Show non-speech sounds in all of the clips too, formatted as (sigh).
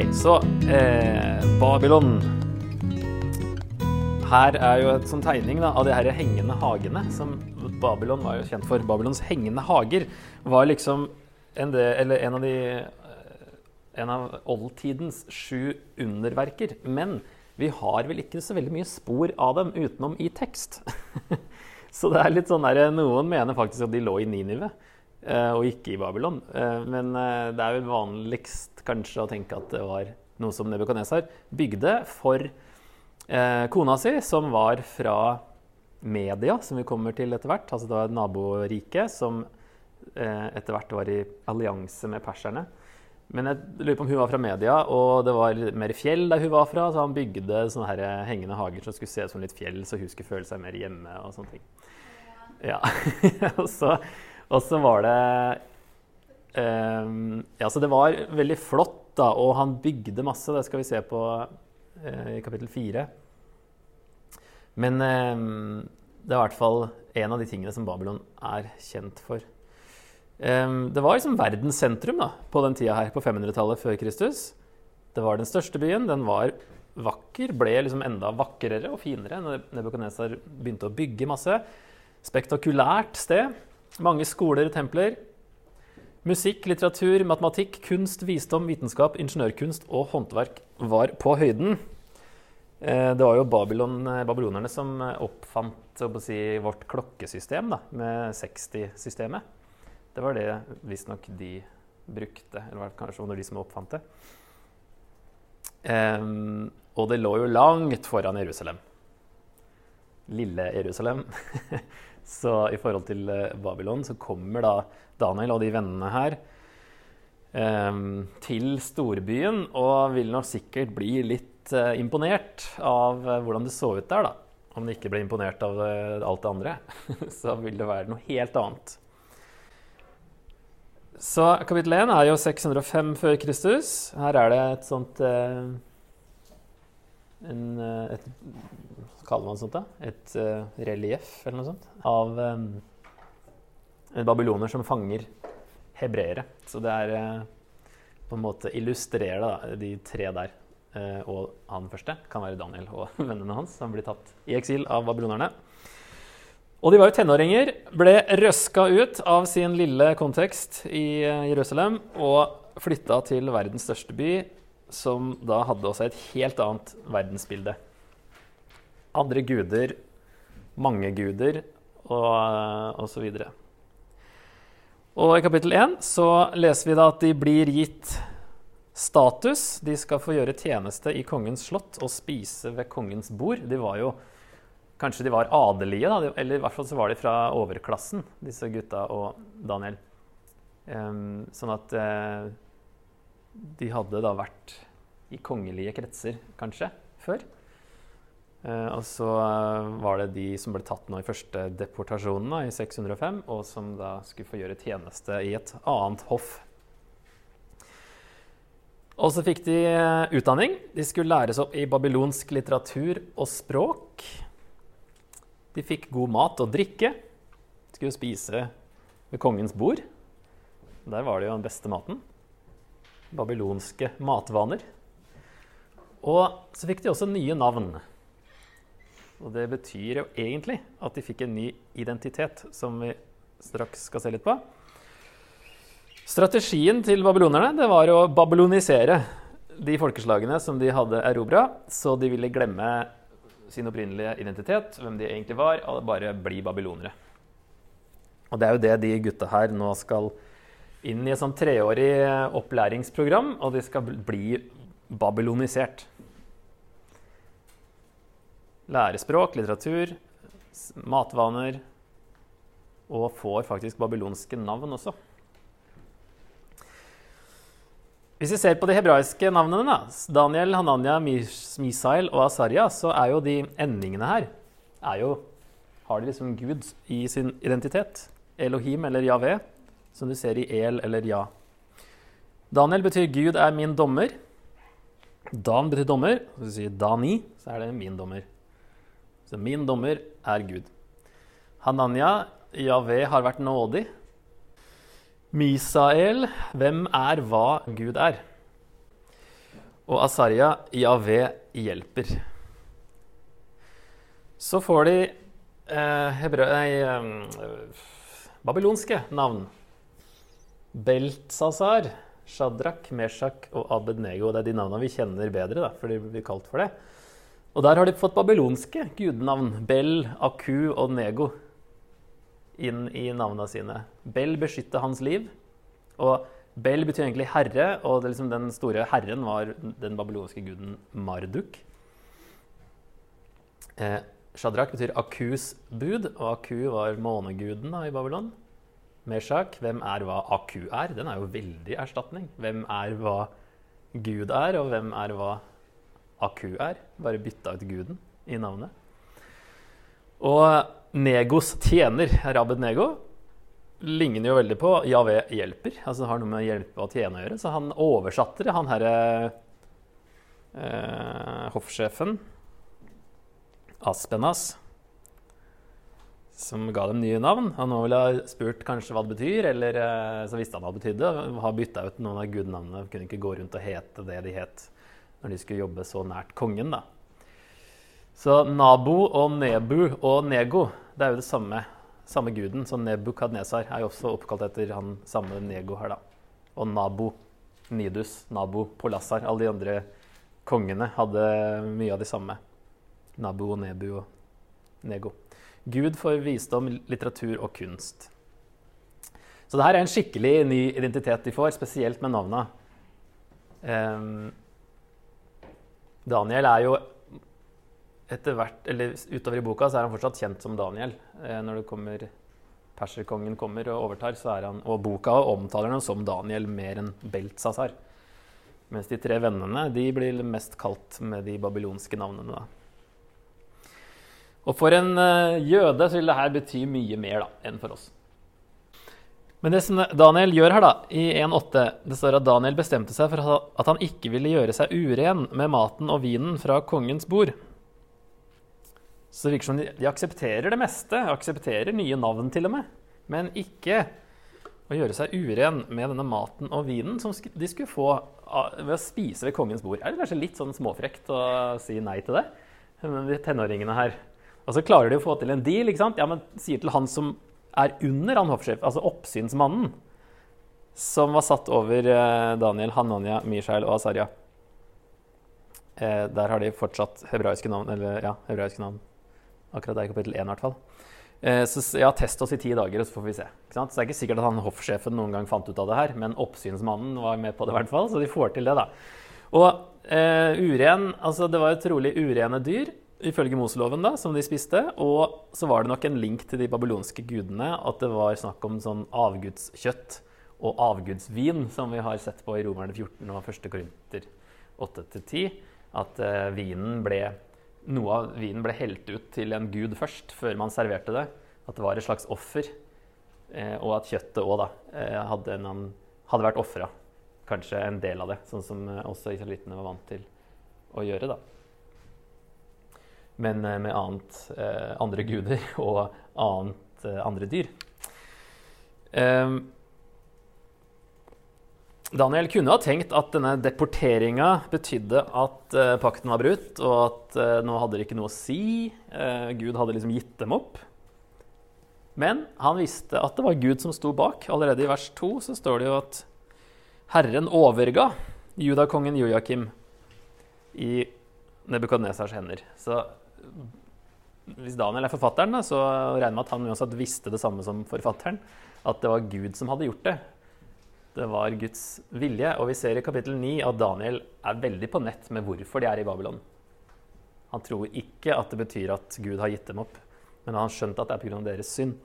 Ok, så eh, Babylon. Her er jo et sånn tegning da, av de her hengende hagene. som Babylon var jo kjent for. Babylons hengende hager var liksom en, de, eller en av de en av oldtidens sju underverker. Men vi har vel ikke så veldig mye spor av dem utenom i tekst. (laughs) så det er litt sånn der, Noen mener faktisk at de lå i Ninive eh, og ikke i Babylon. Eh, men eh, det er vel vanligst kanskje å tenke at det var noe som Nebukadnesar bygde for kona si, som var fra Media, som vi kommer til etter hvert. Altså det var et naborike som etter hvert var i allianse med perserne. Men jeg lurer på om hun var fra media, og det var mer fjell der hun var fra. Så han bygde sånne her hengende hager som skulle se ut som litt fjell, så hun skulle føle seg mer hjemme. og sånne ting. Ja. (laughs) og, så, og, så, var det um, Ja, så det var veldig flott, da, og han bygde masse. Det skal vi se på uh, i kapittel fire. Men um, det er i hvert fall en av de tingene som Babylon er kjent for. Det var liksom verdens sentrum da, på den tida her, på 500-tallet før Kristus. Det var den største byen. Den var vakker, ble liksom enda vakrere og finere når Nebukadnesar begynte å bygge masse. Spektakulært sted. Mange skoler og templer. Musikk, litteratur, matematikk, kunst, visdom, vitenskap, ingeniørkunst og håndverk var på høyden. Eh, det var jo Babylon, eh, babylonerne som oppfant si, vårt klokkesystem da, med 60-systemet. Det var det visstnok de brukte, eller kanskje var det de som oppfant det. Um, og det lå jo langt foran Jerusalem. Lille Jerusalem. (laughs) så i forhold til eh, Babylon så kommer da Daniel og de vennene her um, til storbyen og vil nok sikkert bli litt uh, imponert av uh, hvordan det så ut der, da. Om de ikke ble imponert av uh, alt det andre, (laughs) så vil det være noe helt annet. Så kapittel 1 er jo 605 før Kristus. Her er det et sånt eh, en, eh, et, kaller man sånt? da? Et uh, relieff eller noe sånt av um, en babyloner som fanger hebreere. Så det er uh, på en måte illustrerer da, de tre der. Uh, og han første kan være Daniel og (laughs) vennene hans som blir tatt i eksil av babylonerne. Og de var jo tenåringer, ble røska ut av sin lille kontekst i eh, Jerusalem og flytta til verdens største by, som da hadde også et helt annet verdensbilde. Andre guder, mange guder og, og så videre. Og i kapittel 1 så leser vi da at de blir gitt status. De skal få gjøre tjeneste i kongens slott og spise ved kongens bord. De var jo Kanskje de var adelige, da, eller i hvert fall så var de fra overklassen, disse gutta og Daniel. Um, sånn at uh, de hadde da vært i kongelige kretser, kanskje, før. Uh, og så uh, var det de som ble tatt nå i første deportasjonen da, i 605, og som da skulle få gjøre tjeneste i et annet hoff. Og så fikk de utdanning. De skulle læres opp i babylonsk litteratur og språk. De fikk god mat og drikke. De skulle spise ved kongens bord. Der var det jo den beste maten. Babylonske matvaner. Og så fikk de også nye navn. Og det betyr jo egentlig at de fikk en ny identitet, som vi straks skal se litt på. Strategien til babylonerne det var å babylonisere de folkeslagene som de hadde erobra, så de ville glemme sin opprinnelige identitet, hvem de egentlig var, og bare bli babylonere. Og det er jo det de gutta her nå skal inn i et sånn treårig opplæringsprogram, og de skal bli babylonisert. Lære språk, litteratur, matvaner, og får faktisk babylonske navn også. Hvis vi ser på de hebraiske navnene, da, Daniel, Hananya, Misael og Asarya, så er jo de endingene her jo, Har de liksom Gud i sin identitet? Elohim eller Javé, som du ser i El eller Ja. Daniel betyr Gud er min dommer. Dan betyr dommer. Hvis du sier Dani, så er det min dommer. Så min dommer er Gud. Hananya, Javé har vært nådig. Misael, hvem er hva Gud er? Og Asarya, Javé hjelper. Så får de eh, hebrø... Nei, eh, babylonske navn. Beltsasar, Shadrach, Meshach og Abednego. Det er de navnene vi kjenner bedre, da, for de blir kalt for det. Og der har de fått babylonske gudenavn. Bel, Aku og Nego inn i navnene sine. Bel beskytter hans liv. Og Bel betyr egentlig herre, og liksom den store herren var den babylonske guden Marduk. Eh, Shadrach betyr Akus bud, og Aku var måneguden da, i Babylon. Meshach, hvem er hva Aku er? Den er jo veldig erstatning. Hvem er hva Gud er, og hvem er hva Aku er? Bare bytta ut guden i navnet. Og Negos tjener, Rabed Nego, ligner jo veldig på Javé hjelper. Altså har noe med hjelpe og tjene å gjøre. Så han oversatte det, han herre eh, hoffsjefen Aspenas, som ga dem nye navn. Han vel ha spurt kanskje hva det betyr, eller eh, så visste han hva det betydde. Har bytta ut noen av gudnavnene. Kunne ikke gå rundt og hete det de het når de skulle jobbe så nært kongen, da. Så Nabo og Nebu og Nego, det er jo det samme samme guden, så Nebukadnesar er jo også oppkalt etter han samme Nego her, da. Og Nabo, Nidus, Nabo, Polassar, alle de andre kongene hadde mye av de samme. Nabu og Nebu og Nego. Gud for visdom, litteratur og kunst. Så det her er en skikkelig ny identitet de får, spesielt med navna. Um, Daniel er jo etter hvert, eller utover i boka så er han fortsatt kjent som Daniel. Eh, når det kommer, perserkongen kommer og overtar, så er han, og boka omtaler ham som Daniel mer enn Beltzazar. Mens de tre vennene de blir mest kalt med de babylonske navnene. Da. Og for en uh, jøde så vil det her bety mye mer da, enn for oss. Men det som Daniel gjør her, da, i 1.8, det står at Daniel bestemte seg for at han ikke ville gjøre seg uren med maten og vinen fra kongens bord. Så det virker som de, aksepterer det meste, aksepterer nye navn til og med, men ikke å gjøre seg uren med denne maten og vinen som de skulle få ved å spise ved kongens bord. Er det kanskje litt sånn småfrekt å si nei til det? Men de tenåringene her. Og så klarer de å få til en deal. ikke sant? Ja, men Sier til han som er under han hoffsjef, altså oppsynsmannen, som var satt over eh, Daniel, Hananya, Mishael og Asarya. Eh, der har de fortsatt hebraiske navn. eller ja, hebraiske navn. Akkurat der i kapittel 1 i hvert fall. Eh, så ja, test oss i ti dager, og så får vi se. Så det er ikke sikkert at han hoffsjefen noen gang fant ut av det her, men oppsynsmannen var med på det i hvert fall, så de får til det, da. Og eh, uren Altså, det var jo trolig urene dyr, ifølge Moseloven, da, som de spiste. Og så var det nok en link til de babylonske gudene, at det var snakk om sånn avgudskjøtt og avgudsvin, som vi har sett på i Romerne 14 og 1. Korinter 8-10. At uh, vinen ble noe av vinen ble helt ut til en gud først, før man serverte det. At det var et slags offer. Eh, og at kjøttet òg eh, hadde, hadde, vært ofra. Kanskje en del av det, sånn som eh, også israelittene var vant til å gjøre. da. Men eh, med annet, eh, andre guder (laughs) og annet, eh, andre dyr. Um, Daniel kunne ha tenkt at denne deporteringa betydde at uh, pakten var brutt, og at uh, nå hadde det ikke noe å si. Uh, Gud hadde liksom gitt dem opp. Men han visste at det var Gud som sto bak. Allerede i vers 2 så står det jo at Herren overga judakongen Joakim i Nebukadnesars hender. Så hvis Daniel er forfatteren, så regner jeg med at han uansett visste det samme som forfatteren. At det var Gud som hadde gjort det. Det var Guds vilje. Og vi ser i kapittel 9 at Daniel er veldig på nett med hvorfor de er i Babylon. Han tror ikke at det betyr at Gud har gitt dem opp, men han har skjønt at det er pga. deres synd.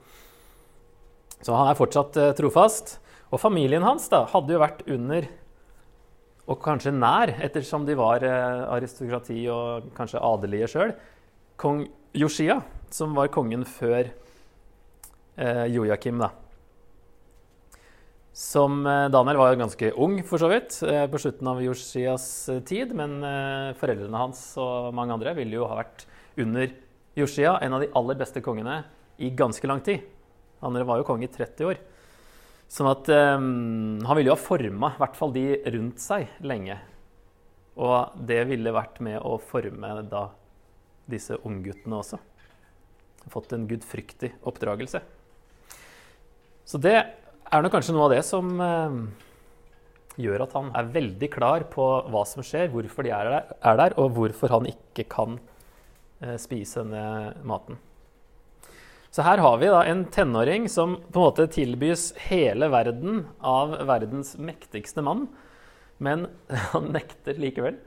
Så han er fortsatt eh, trofast. Og familien hans da, hadde jo vært under, og kanskje nær, ettersom de var eh, aristokrati og kanskje adelige sjøl, kong Joshia, som var kongen før eh, Joakim. da. Som eh, Daniel var ganske ung, for så vidt, eh, på slutten av Joshias eh, tid. Men foreldrene hans og mange andre ville jo ha vært under Joshia, en av de aller beste kongene, i ganske lang tid. Han var jo konge i 30 år. Sånn at um, han ville jo ha forma i hvert fall de rundt seg lenge. Og det ville vært med å forme da disse ungguttene også. Fått en gudfryktig oppdragelse. Så det er nok kanskje noe av det som eh, gjør at han er veldig klar på hva som skjer, hvorfor de er der, er der og hvorfor han ikke kan eh, spise denne maten. Så her har vi da en tenåring som på en måte tilbys hele verden av verdens mektigste mann, men (laughs) han nekter likevel.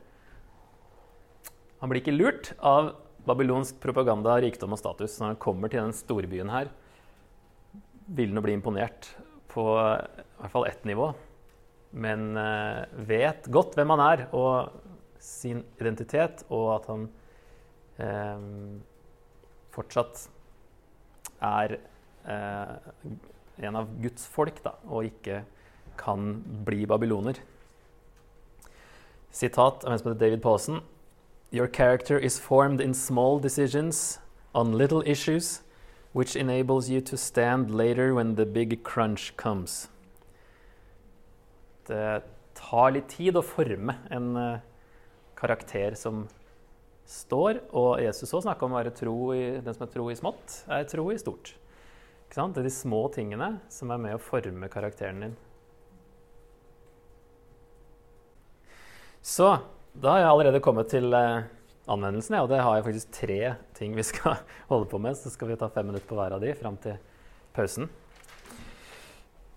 Han blir ikke lurt av babylonsk propaganda, rikdom og status når han kommer til den storbyen her. Vil han bli imponert på i hvert fall ett nivå, men eh, vet godt hvem han er og sin identitet, og at han eh, fortsatt er eh, en av Guds folk, da, og ikke kan bli babyloner. Sitat av en som heter David Pawson. Your character is formed in small decisions on little issues, which enables you to stand later when the big crunch comes. Det tar litt tid å forme en uh, karakter som står. Og Jesus òg snakka om å være tro i, den som er tro i smått, er tro i stort. Det er de små tingene som er med å forme karakteren din. Så da har jeg allerede kommet til eh, anvendelsen, og det har jeg faktisk tre ting vi skal (laughs) holde på med. Så skal vi ta fem minutter på hver av de fram til pausen.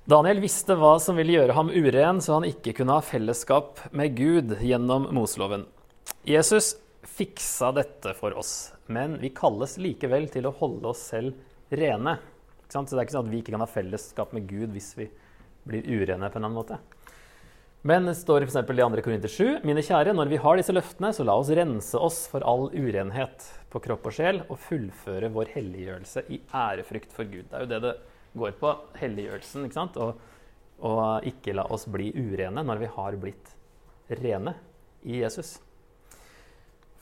Daniel visste hva som ville gjøre ham uren, så han ikke kunne ha fellesskap med Gud gjennom Moseloven. Jesus fiksa dette for oss, men vi kalles likevel til å holde oss selv rene. Så det er ikke sånn at vi ikke kan ha fellesskap med Gud hvis vi blir urene på en annen måte. Men det står f.eks. i 2. Korinter 7.: Mine kjære, når vi har disse løftene, så la oss rense oss for all urenhet på kropp og sjel og fullføre vår helliggjørelse i ærefrykt for Gud. Det er jo det det går på, helliggjørelsen. ikke sant? Og, og ikke la oss bli urene når vi har blitt rene i Jesus.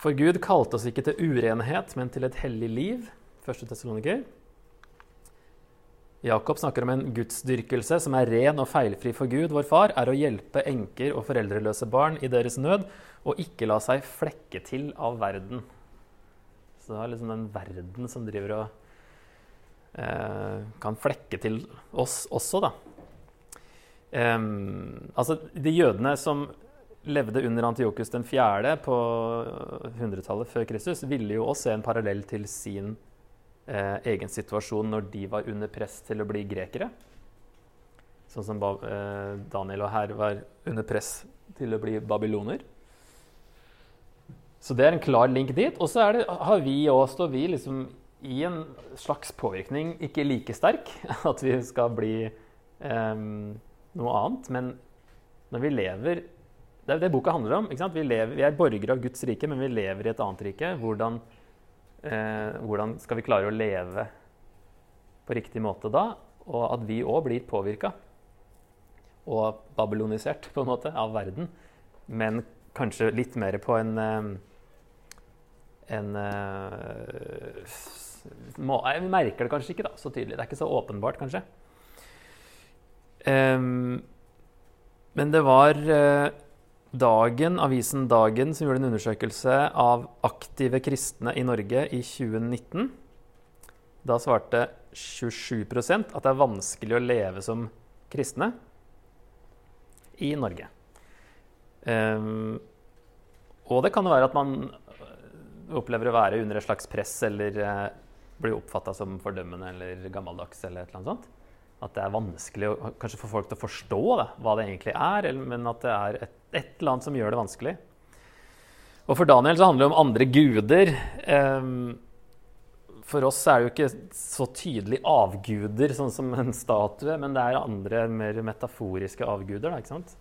For Gud kalte oss ikke til urenhet, men til et hellig liv. 1. Tessaloniker. Jakob snakker om en gudsdyrkelse som er ren og feilfri for Gud, vår far, er å hjelpe enker og foreldreløse barn i deres nød, og ikke la seg flekke til av verden. Så det er liksom den verden som driver og eh, kan flekke til oss også, da. Um, altså, de jødene som levde under Antiokus den 4. på 100-tallet før Kristus, ville jo også se en parallell til sin egen situasjon når de var under press til å bli grekere. Sånn som eh, Daniel og her var under press til å bli babyloner. Så det er en klar link dit. Og så har vi òg står vi liksom i en slags påvirkning, ikke like sterk, (laughs) at vi skal bli eh, noe annet. Men når vi lever det er det boka handler om. Vi, lever, vi, er borgere av Guds rike, men vi lever i et annet rike. Hvordan, eh, hvordan skal vi klare å leve på riktig måte da? Og at vi òg blir påvirka og babylonisert på en måte av verden. Men kanskje litt mer på en, eh, en må, Jeg merker det kanskje ikke da, så tydelig. Det er ikke så åpenbart, kanskje. Um, men det var uh, Dagen, avisen Dagen som gjorde en undersøkelse av aktive kristne i Norge i 2019. Da svarte 27% at det er vanskelig å leve som kristne i Norge. Um, og det kan jo være at man opplever å være under et slags press eller uh, blir oppfatta som fordømmende eller gammeldags eller annet sånt. At det er vanskelig å, kanskje for folk til å forstå det, hva det egentlig er, men at det er et, et, eller annet som gjør det vanskelig. Og for Daniel så handler det om andre guder. Um, for oss er det jo ikke så tydelig avguder, sånn som en statue, men det er andre mer metaforiske avguder. Da, ikke sant?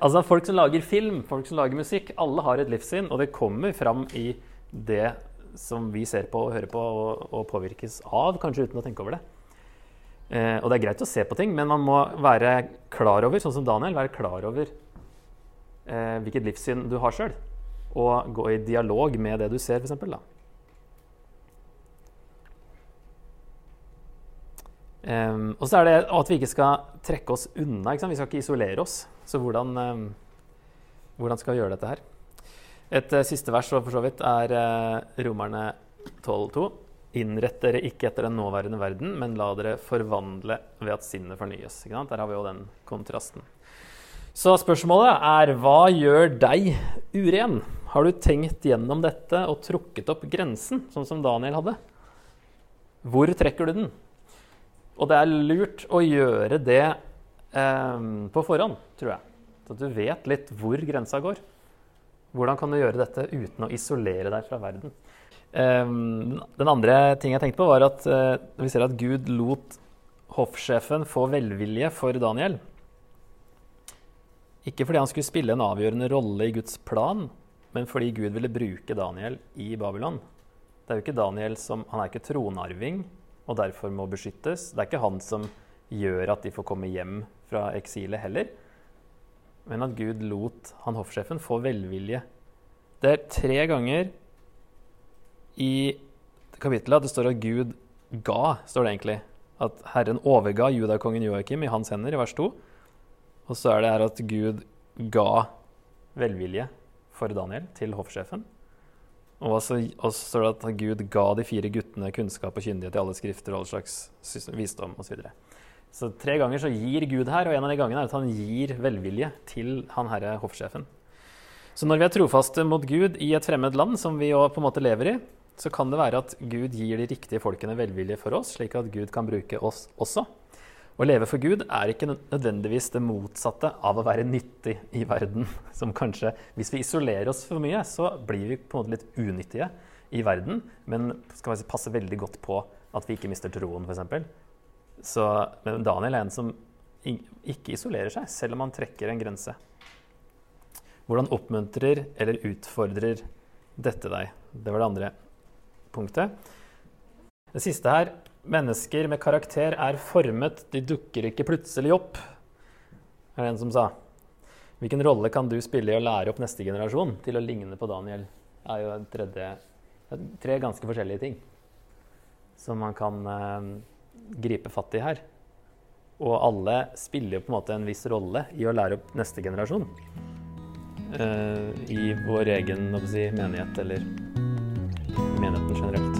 Altså Folk som lager film, folk som lager musikk, alle har et livssyn, og det kommer fram i det som vi ser på og hører på og, og påvirkes av, kanskje uten å tenke over det. Eh, og det er greit å se på ting, men man må være klar over, sånn som Daniel, være klar over eh, hvilket livssyn du har sjøl. Og gå i dialog med det du ser, f.eks. Um, og så er det at vi ikke skal trekke oss unna. Vi skal ikke isolere oss. Så hvordan um, hvordan skal vi gjøre dette her? Et eh, siste vers for så vidt er eh, Romerne 12,2. Innrett dere ikke etter den nåværende verden, men la dere forvandle ved at sinnet fornyes. Der har vi jo den kontrasten. Så spørsmålet er hva gjør deg uren? Har du tenkt gjennom dette og trukket opp grensen, sånn som Daniel hadde? Hvor trekker du den? Og det er lurt å gjøre det eh, på forhånd, tror jeg. Så du vet litt hvor grensa går. Hvordan kan du gjøre dette uten å isolere deg fra verden? Um, den andre ting jeg tenkte på, var at uh, vi ser at Gud lot hoffsjefen få velvilje for Daniel. Ikke fordi han skulle spille en avgjørende rolle i Guds plan, men fordi Gud ville bruke Daniel i Babylon. Det er jo ikke Daniel som, Han er ikke tronarving og derfor må beskyttes. Det er ikke han som gjør at de får komme hjem fra eksilet heller. Men at Gud lot han hoffsjefen få velvilje. Det er tre ganger i kapittelet at det står at Gud ga, står det egentlig. At Herren overga judakongen Joakim i hans hender, i vers 2. Og så er det her at Gud ga velvilje for Daniel til hoffsjefen. Og så, står det at Gud ga de fire guttene kunnskap og kyndighet i alle skrifter og all slags visdom osv. Så, så tre ganger så gir Gud her, og en av de gangene er at han gir velvilje til han herre hoffsjefen. Så når vi er trofaste mot Gud i et fremmed land, som vi jo på en måte lever i, så kan det være at Gud gir de riktige folkene velvilje for oss, slik at Gud kan bruke oss også. Å leve for Gud er ikke nødvendigvis det motsatte av å være nyttig i verden. (laughs) Som kanskje, Hvis vi isolerer oss for mye, så blir vi på en måte litt unyttige i verden, men skal vi passe veldig godt på at vi ikke mister troen, f.eks. Så men Daniel er en som ikke isolerer seg, selv om han trekker en grense. Hvordan oppmuntrer eller utfordrer dette deg? Det var det andre punktet. Det siste her Mennesker med karakter er formet, de dukker ikke plutselig opp, er det en som sa. Hvilken rolle kan du spille i å lære opp neste generasjon til å ligne på Daniel? Det er jo tredje, tre ganske forskjellige ting som man kan eh, gripe fatt i her. Og alle spiller jo på en måte en viss rolle i å lære opp neste generasjon. Eh, I vår egen si, menighet eller Мне она очень нравится.